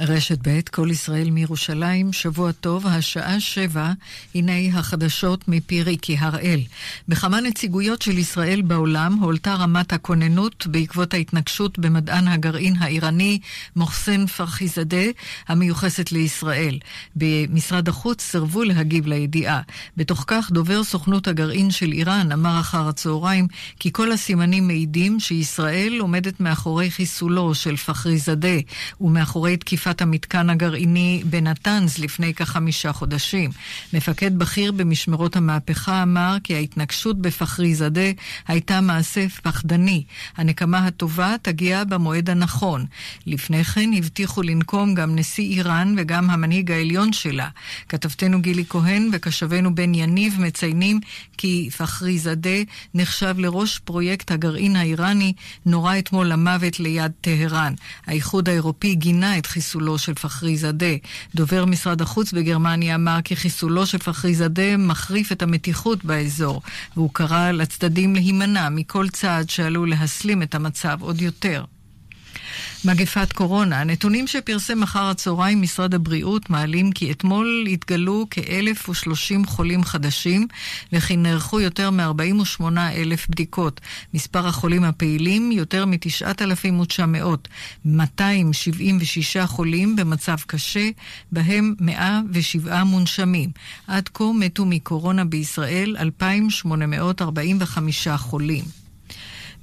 רשת ב', כל ישראל מירושלים, שבוע טוב, השעה שבע, הנה החדשות מפי ריקי הראל. בכמה נציגויות של ישראל בעולם הועלתה רמת הכוננות בעקבות ההתנגשות במדען הגרעין האיראני מוחסן פרחיזדה, המיוחסת לישראל. במשרד החוץ סירבו להגיב לידיעה. בתוך כך, דובר סוכנות הגרעין של איראן אמר אחר הצהריים כי כל הסימנים מעידים שישראל עומדת מאחורי חיסולו של פחריזדה ומאחורי תקיפת המתקן הגרעיני בנתנז לפני כחמישה חודשים. מפקד בכיר במשמרות המהפכה אמר כי ההתנגשות בפחרי זדה הייתה מעשה פחדני. הנקמה הטובה תגיע במועד הנכון. לפני כן הבטיחו לנקום גם נשיא איראן וגם המנהיג העליון שלה. כתבתנו גילי כהן וקשבנו בן יניב מציינים כי פחרי זדה נחשב לראש פרויקט הגרעין האיראני, נורה אתמול למוות ליד טהרן. האיחוד האירופי גינה את חיסולו של פחרי זאדה. דובר משרד החוץ בגרמניה אמר כי חיסולו של פחרי זאדה מחריף את המתיחות באזור, והוא קרא לצדדים להימנע מכל צעד שעלול להסלים את המצב עוד יותר. מגפת קורונה. הנתונים שפרסם אחר הצהריים משרד הבריאות מעלים כי אתמול התגלו כ-1,030 חולים חדשים וכי נערכו יותר מ-48 אלף בדיקות. מספר החולים הפעילים יותר מ-9,900, 276 חולים במצב קשה, בהם 107 מונשמים. עד כה מתו מקורונה בישראל 2,845 חולים.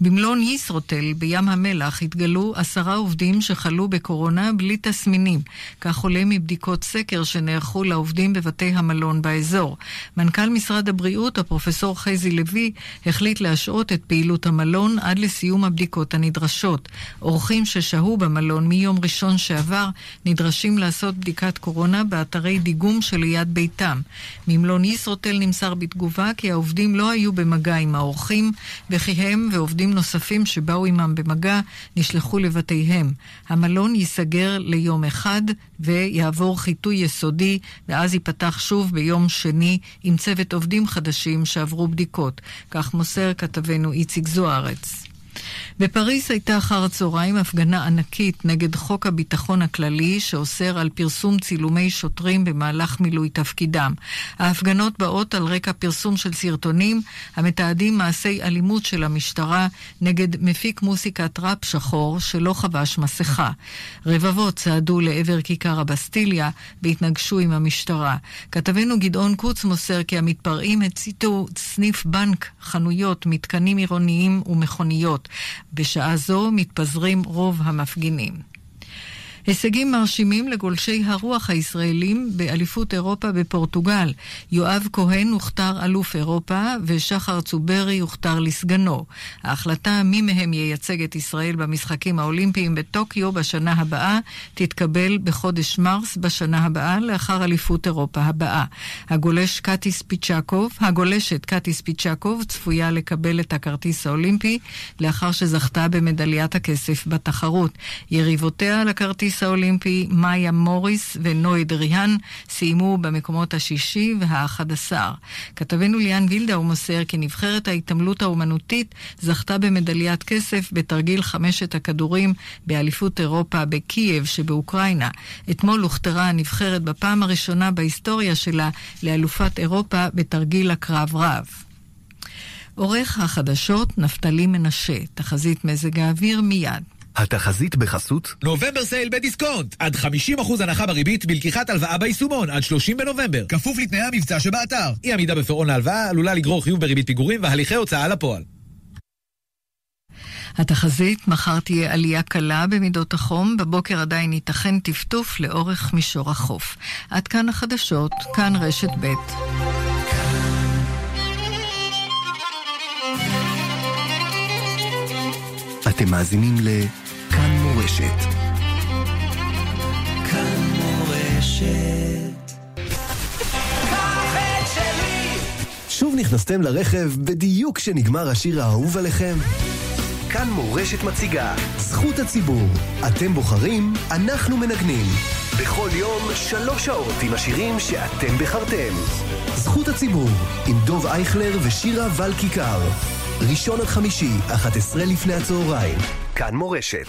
במלון ישרוטל בים המלח התגלו עשרה עובדים שחלו בקורונה בלי תסמינים. כך עולה מבדיקות סקר שנערכו לעובדים בבתי המלון באזור. מנכ"ל משרד הבריאות, הפרופסור חזי לוי, החליט להשעות את פעילות המלון עד לסיום הבדיקות הנדרשות. אורחים ששהו במלון מיום ראשון שעבר נדרשים לעשות בדיקת קורונה באתרי דיגום שליד ביתם. ממלון ישרוטל נמסר בתגובה כי העובדים לא היו במגע עם האורחים, וכי הם ועובדים עובדים נוספים שבאו עמם במגע נשלחו לבתיהם. המלון ייסגר ליום אחד ויעבור חיטוי יסודי, ואז ייפתח שוב ביום שני עם צוות עובדים חדשים שעברו בדיקות. כך מוסר כתבנו איציק זוארץ. בפריס הייתה אחר הצהריים הפגנה ענקית נגד חוק הביטחון הכללי שאוסר על פרסום צילומי שוטרים במהלך מילוי תפקידם. ההפגנות באות על רקע פרסום של סרטונים המתעדים מעשי אלימות של המשטרה נגד מפיק מוסיקת ראפ שחור שלא חבש מסכה. רבבות צעדו לעבר כיכר הבסטיליה והתנגשו עם המשטרה. כתבנו גדעון קוץ מוסר כי המתפרעים הציתו סניף בנק, חנויות, מתקנים עירוניים ומכוניות. בשעה זו מתפזרים רוב המפגינים. הישגים מרשימים לגולשי הרוח הישראלים באליפות אירופה בפורטוגל. יואב כהן הוכתר אלוף אירופה ושחר צוברי הוכתר לסגנו. ההחלטה מי מהם ייצג את ישראל במשחקים האולימפיים בטוקיו בשנה הבאה תתקבל בחודש מרס בשנה הבאה לאחר אליפות אירופה הבאה. הגולש קטיס פיצ'קוב, הגולשת קטיס פיצ'קוב צפויה לקבל את הכרטיס האולימפי לאחר שזכתה במדליית הכסף בתחרות. יריבותיה על הכרטיס האולימפי, מאיה מוריס ונוי דריאן סיימו במקומות השישי והאחד עשר. כתבנו ליאן וילדאו מוסר כי נבחרת ההתעמלות האומנותית זכתה במדליית כסף בתרגיל חמשת הכדורים באליפות אירופה בקייב שבאוקראינה. אתמול הוכתרה הנבחרת בפעם הראשונה בהיסטוריה שלה לאלופת אירופה בתרגיל הקרב רב. עורך החדשות נפתלי מנשה, תחזית מזג האוויר מיד. התחזית בחסות? נובמבר sale בדיסקונט! עד 50% הנחה בריבית בלקיחת הלוואה ביישומון עד 30 בנובמבר. כפוף לתנאי המבצע שבאתר. אי עמידה בפירעון ההלוואה עלולה לגרור חיוב בריבית פיגורים והליכי הוצאה לפועל. התחזית, מחר תהיה עלייה קלה במידות החום, בבוקר עדיין ייתכן טפטוף לאורך מישור החוף. עד כאן החדשות, כאן רשת ב'. אתם מאזינים לכאן מורשת. כאן מורשת. שוב נכנסתם לרכב בדיוק כשנגמר השיר האהוב עליכם? כאן מורשת מציגה, זכות הציבור. אתם בוחרים, אנחנו מנגנים. בכל יום, שלוש שעות עם השירים שאתם בחרתם. זכות הציבור, עם דוב אייכלר ושירה ולכיכר. ראשון עד חמישי, 11 לפני הצהריים. כאן מורשת.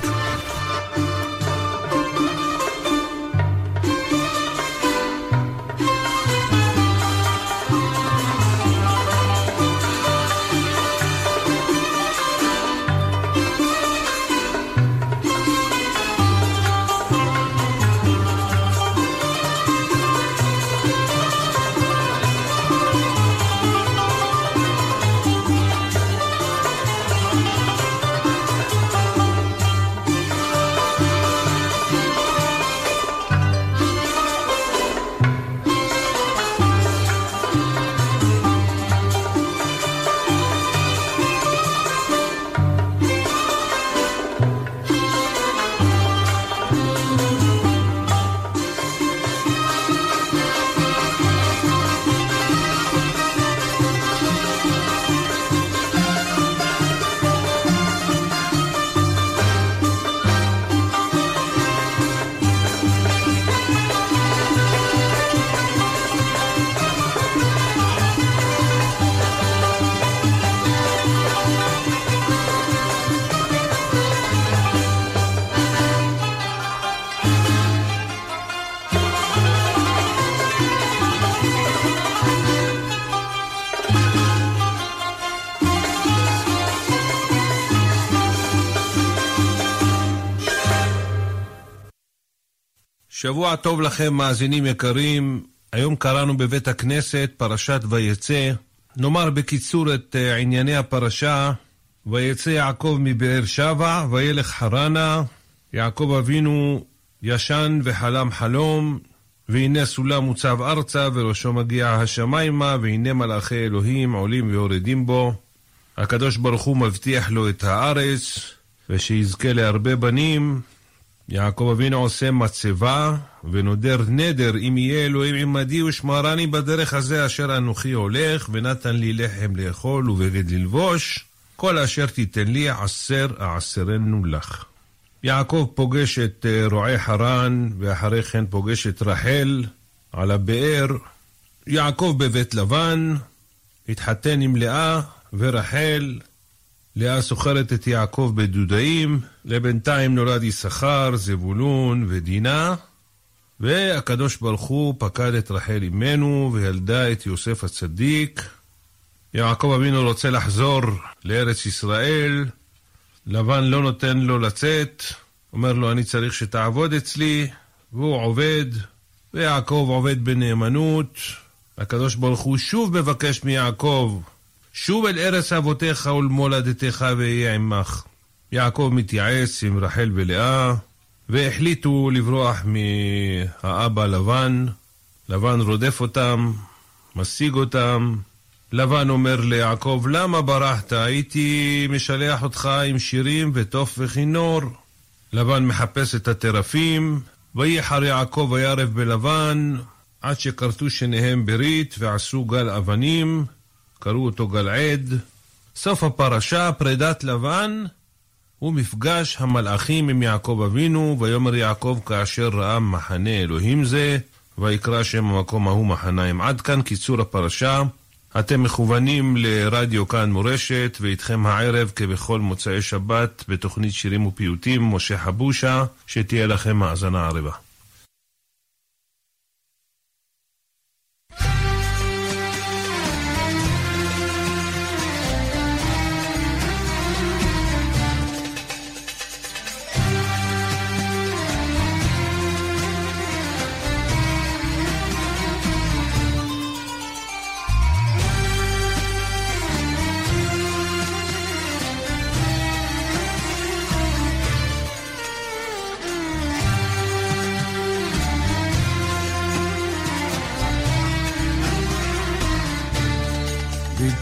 שבוע טוב לכם, מאזינים יקרים. היום קראנו בבית הכנסת פרשת ויצא. נאמר בקיצור את אה, ענייני הפרשה. ויצא יעקב מבאר שבע, וילך חרנה. יעקב אבינו ישן וחלם חלום, והנה סולם מוצב ארצה, וראשו מגיע השמיימה, והנה מלאכי אלוהים עולים ויורדים בו. הקדוש ברוך הוא מבטיח לו את הארץ, ושיזכה להרבה בנים. יעקב אבינו עושה מצבה, ונודר נדר, אם יהיה אלוהים עמדי ושמרני בדרך הזה אשר אנוכי הולך, ונתן לי לחם לאכול ובגד ללבוש, כל אשר תיתן לי עשר אעשרנו לך. יעקב פוגש את אה, רועי חרן, ואחרי כן פוגש את רחל על הבאר. יעקב בבית לבן, התחתן עם לאה ורחל. לאה סוחרת את יעקב בדודאים, לבינתיים נולד יששכר, זבולון ודינה, והקדוש ברוך הוא פקד את רחל אמנו וילדה את יוסף הצדיק. יעקב אבינו רוצה לחזור לארץ ישראל, לבן לא נותן לו לצאת, אומר לו, אני צריך שתעבוד אצלי, והוא עובד, ויעקב עובד בנאמנות. הקדוש ברוך הוא שוב מבקש מיעקב, שוב אל ארץ אבותיך ולמולדתך ואהיה עמך. יעקב מתייעץ עם רחל ולאה, והחליטו לברוח מהאבא לבן. לבן רודף אותם, משיג אותם, לבן אומר ליעקב, למה ברחת? הייתי משלח אותך עם שירים ותוף וכינור. לבן מחפש את הטרפים, וייחר יעקב וירב בלבן, עד שכרתו שניהם ברית ועשו גל אבנים, קראו אותו גל עד. סוף הפרשה, פרידת לבן, ומפגש המלאכים עם יעקב אבינו, ויאמר יעקב כאשר ראה מחנה אלוהים זה, ויקרא שם המקום ההוא מחניים. עד כאן קיצור הפרשה. אתם מכוונים לרדיו כאן מורשת, ואיתכם הערב, כבכל מוצאי שבת, בתוכנית שירים ופיוטים, משה חבושה, שתהיה לכם האזנה ערבה.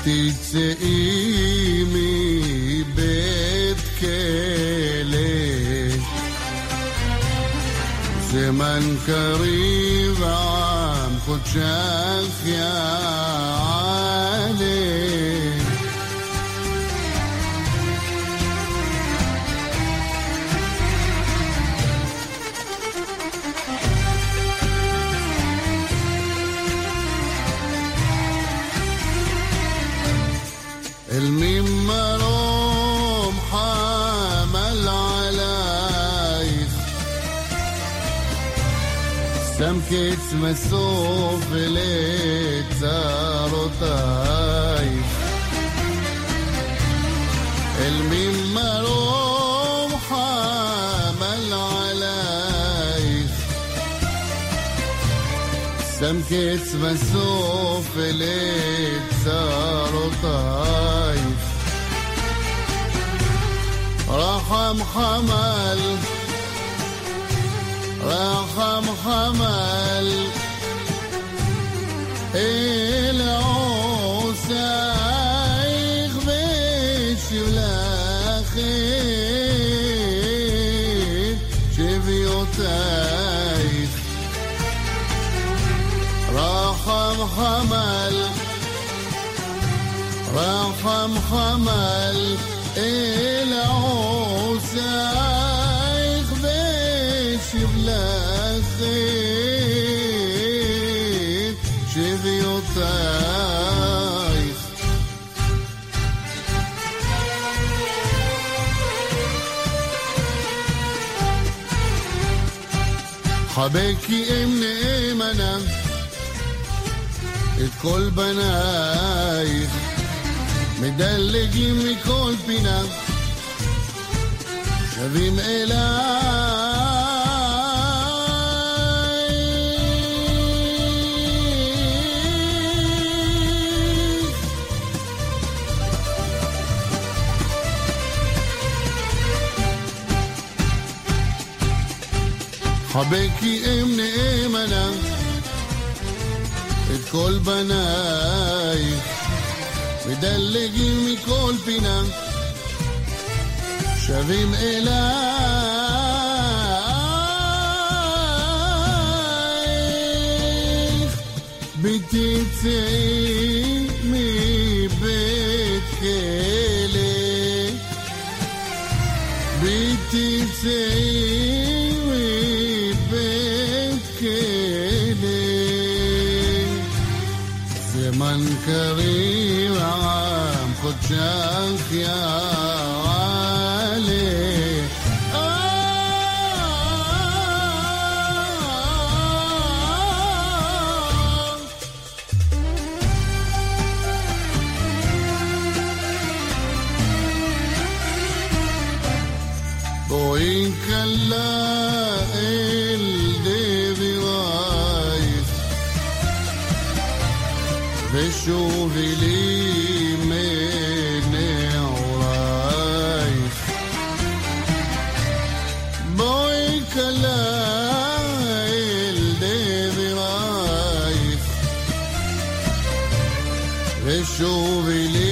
תצאי מבית כלא, זמן קריב עם חודשך יעלה. تتمسو في لتزاروتاي المما روح عمل علي سمكة مسوف في لتزاروتاي رحم حمل راح مخم حمل العوسى يخبش لاخي شبيوتايخ رحم حمل رحم حمل إيه חבקי אם נאמנה את כל בנייך מדלגים מכל פינה שבים אליי חבקי אם נאמנה את כל בנייך מדלגים מכל פינה שבים אלייך ביתי צאי מבית כלא ביתי Yeshua, believe.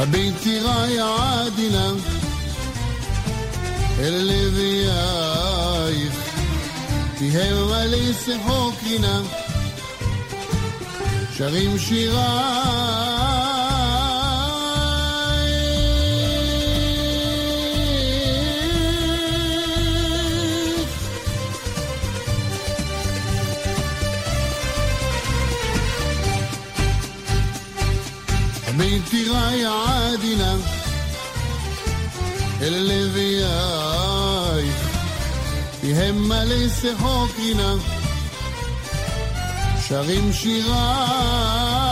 הביתי ראיה עדינה אל לווייך כי המה לי שיחוק רינה שרים שירייך כי המה לי שיחוק רינה שרים שירייך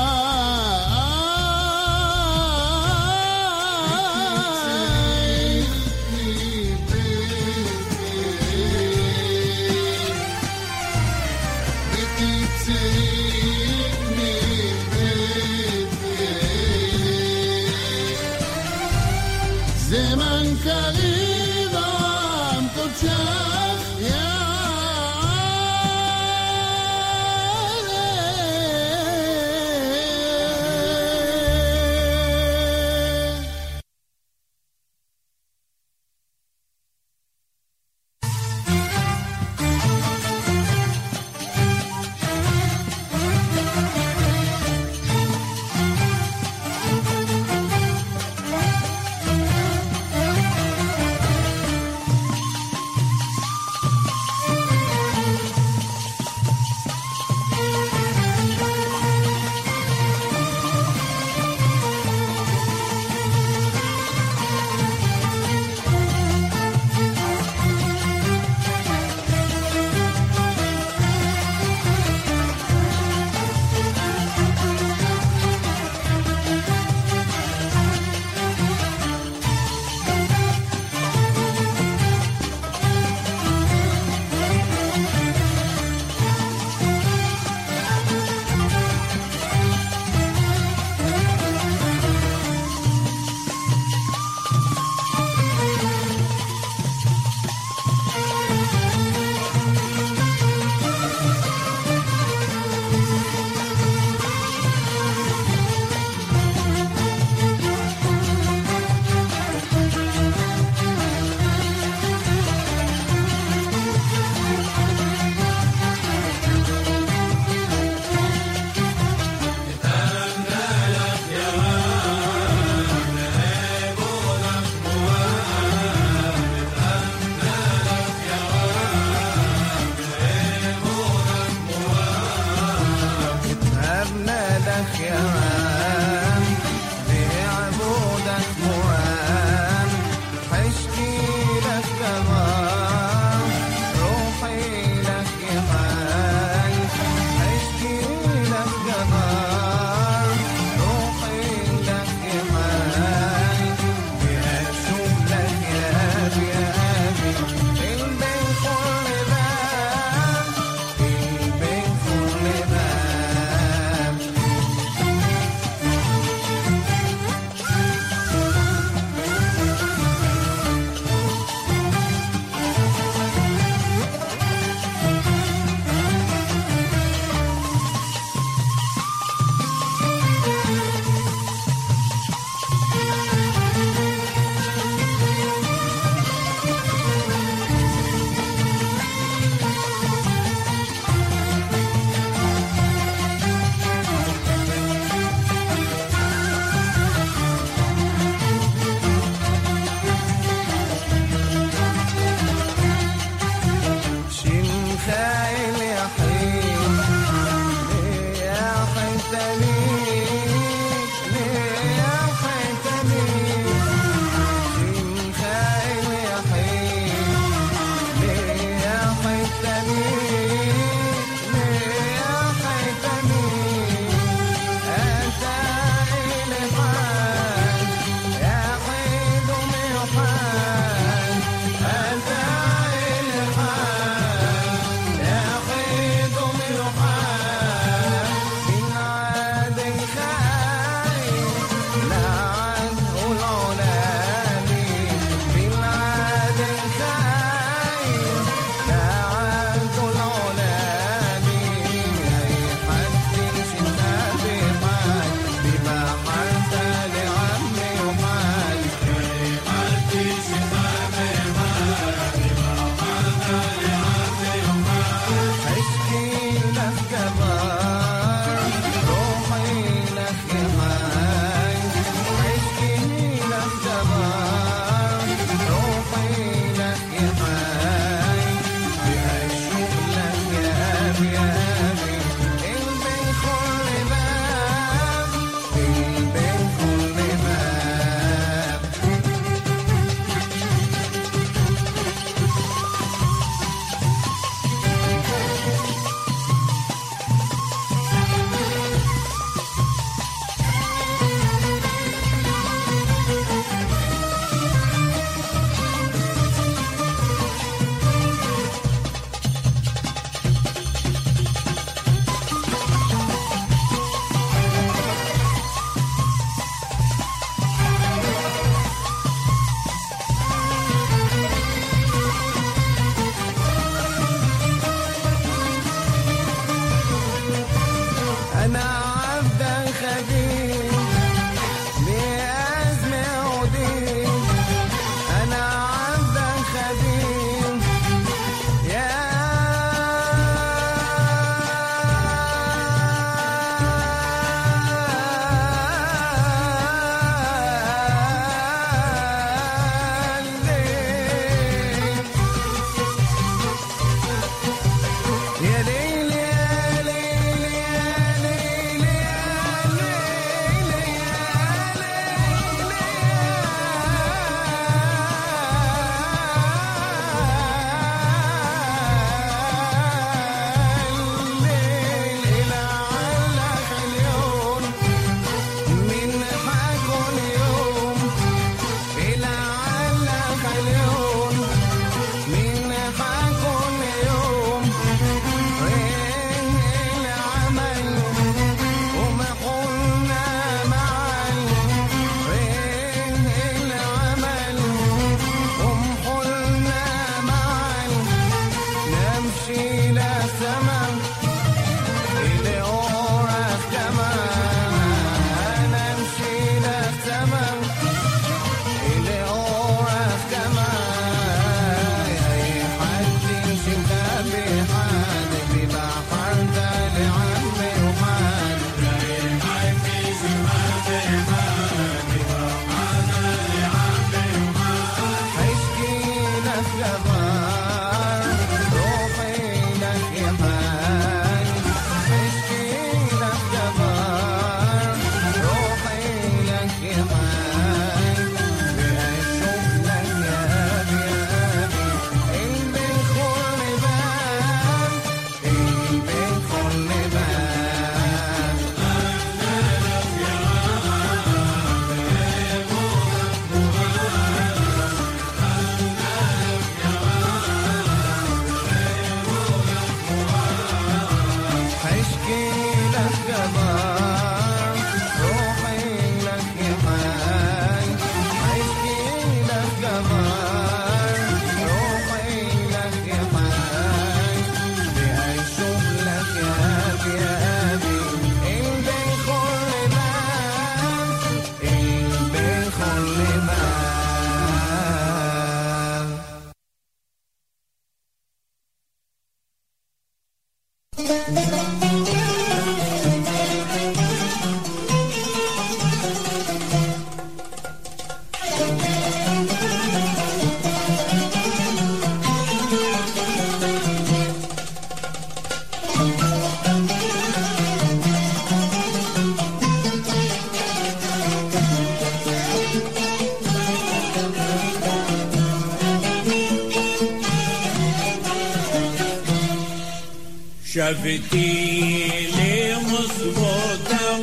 شفتي لي مصبوطة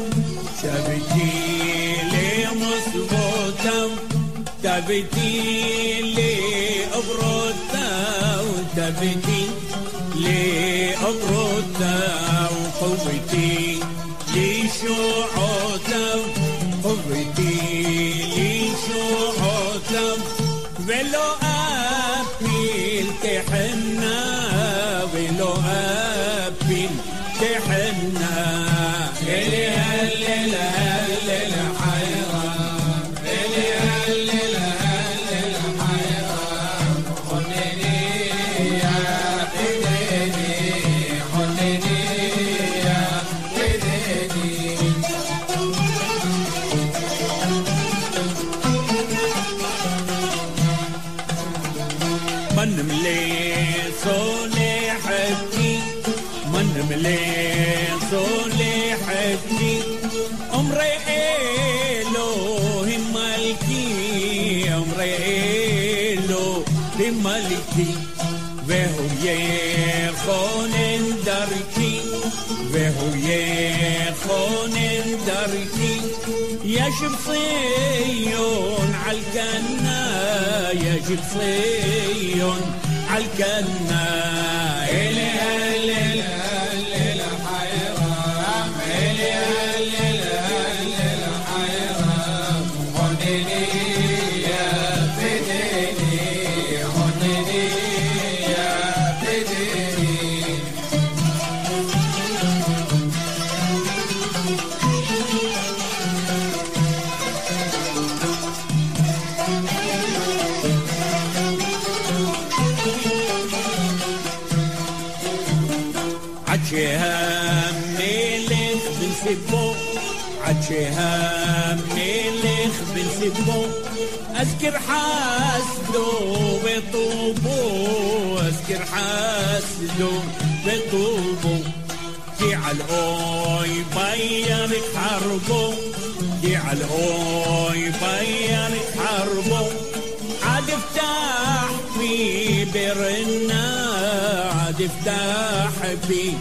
شفتي لي مصبوطة تبتي لي أبروتا وتبتي لي أبروتا وقوتي لي شعوتا قوتي لي شعوتا ولو صيون عالكنار حكي همي اللي خبز دمو اذكر حاسدو بطوبو. أذكر حاسدو بطوبو. دي عالقوي بيانك حربو. دي عالقوي بيانك حربو. عاد افتح بي برنا. عاد افتح بي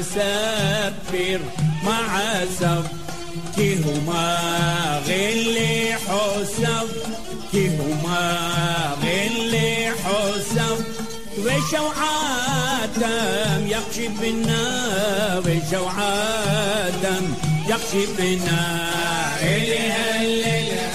سفر مع سب سفكهما غل حسف كهما غل حسف وشوعاتم يقشي بنا وشوعاتم يقشي بنا إلي هللها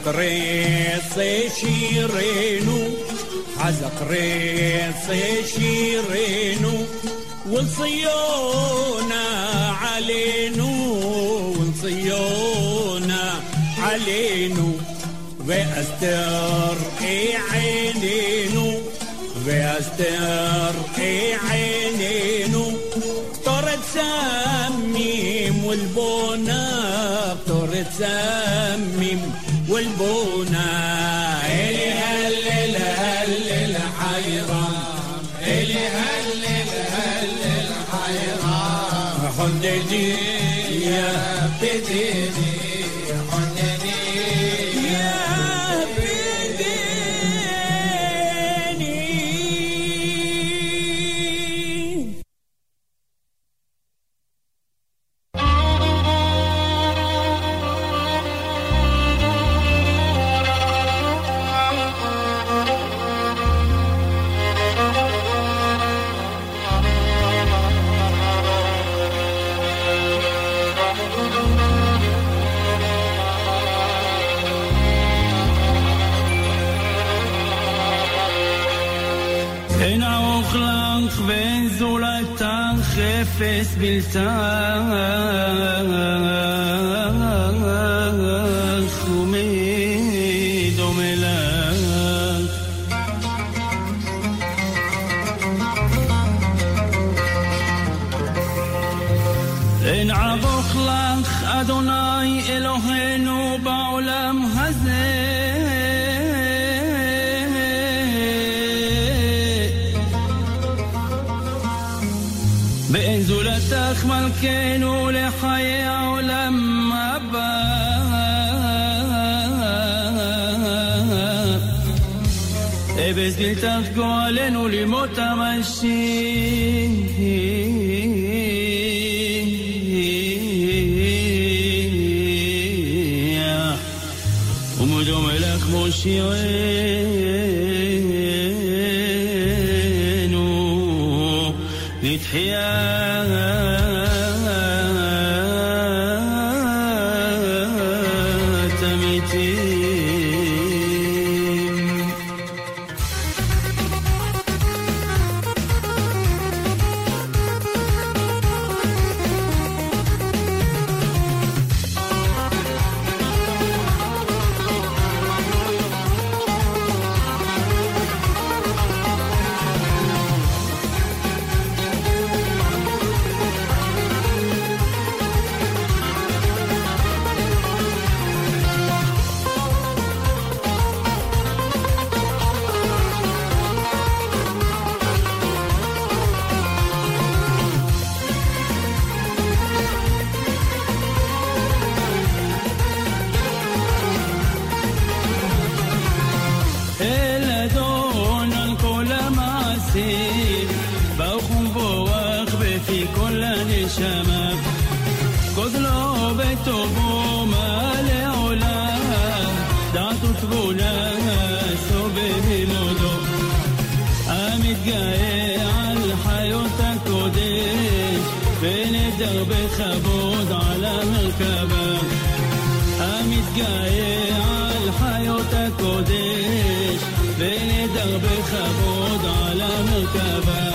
عزقريص شيرينو عزقريص شيرينو ونصيونا علينو ونصيونا علينو وأستر عينينو وأستر عينينو. طرد سامي والبونا طرد سامي والبونا biltas Sumido me la En adoch lach Adonai كانوا لحياة ولما بزبيل تفجو علينو لمتمشين Monsieur شمام كذلو بتوبو مالي علا دعتو تبولا سوبه لودو أمد جاي على حيوتك وديش بين الدرب خبود على مركبة أمد جاي على حيوتك وديش بين الدرب خبود على مركبة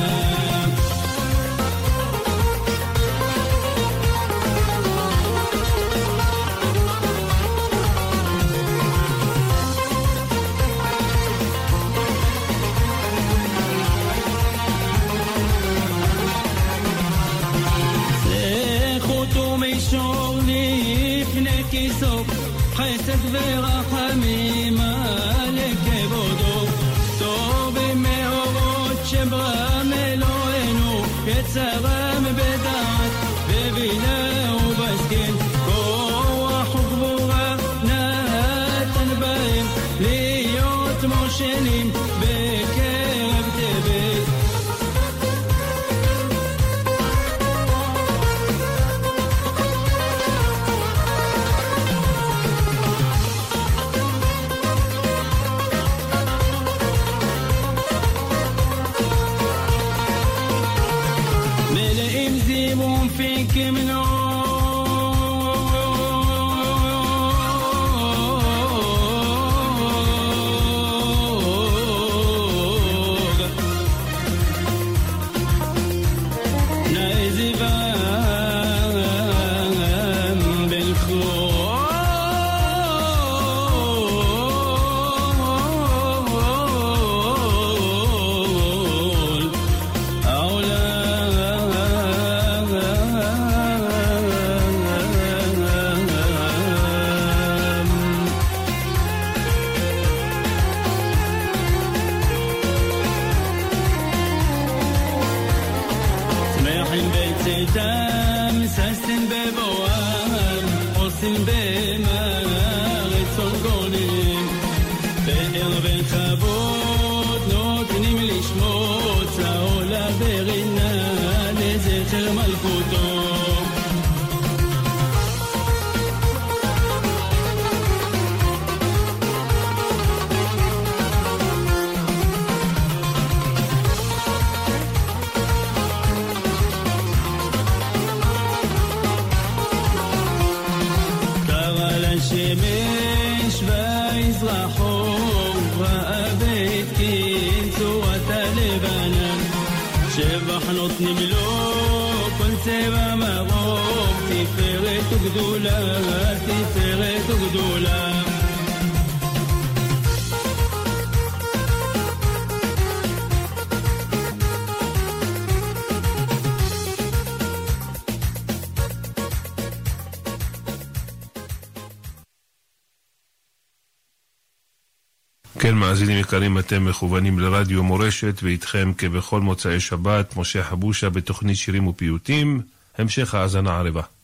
יקרים, אתם מכוונים לרדיו מורשת, ואיתכם כבכל מוצאי שבת, משה חבושה בתוכנית שירים ופיוטים. המשך האזנה ערבה.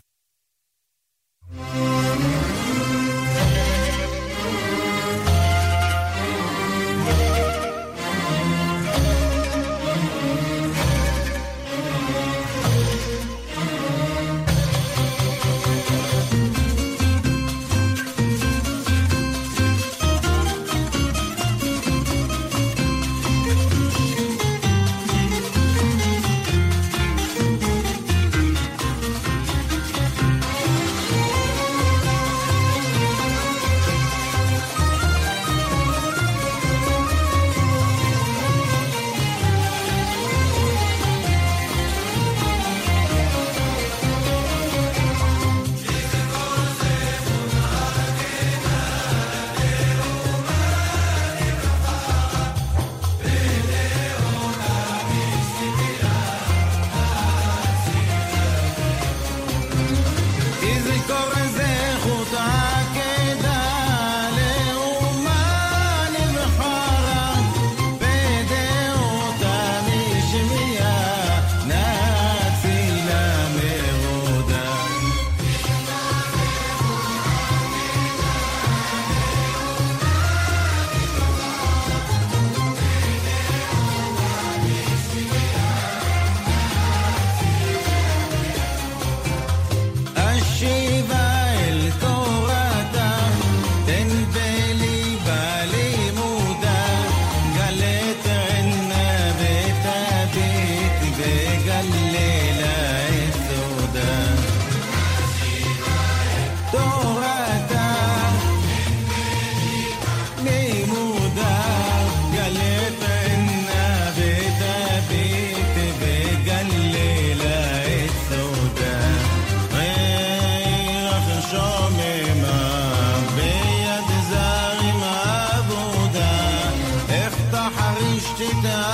deep down.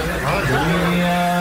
Hallelujah.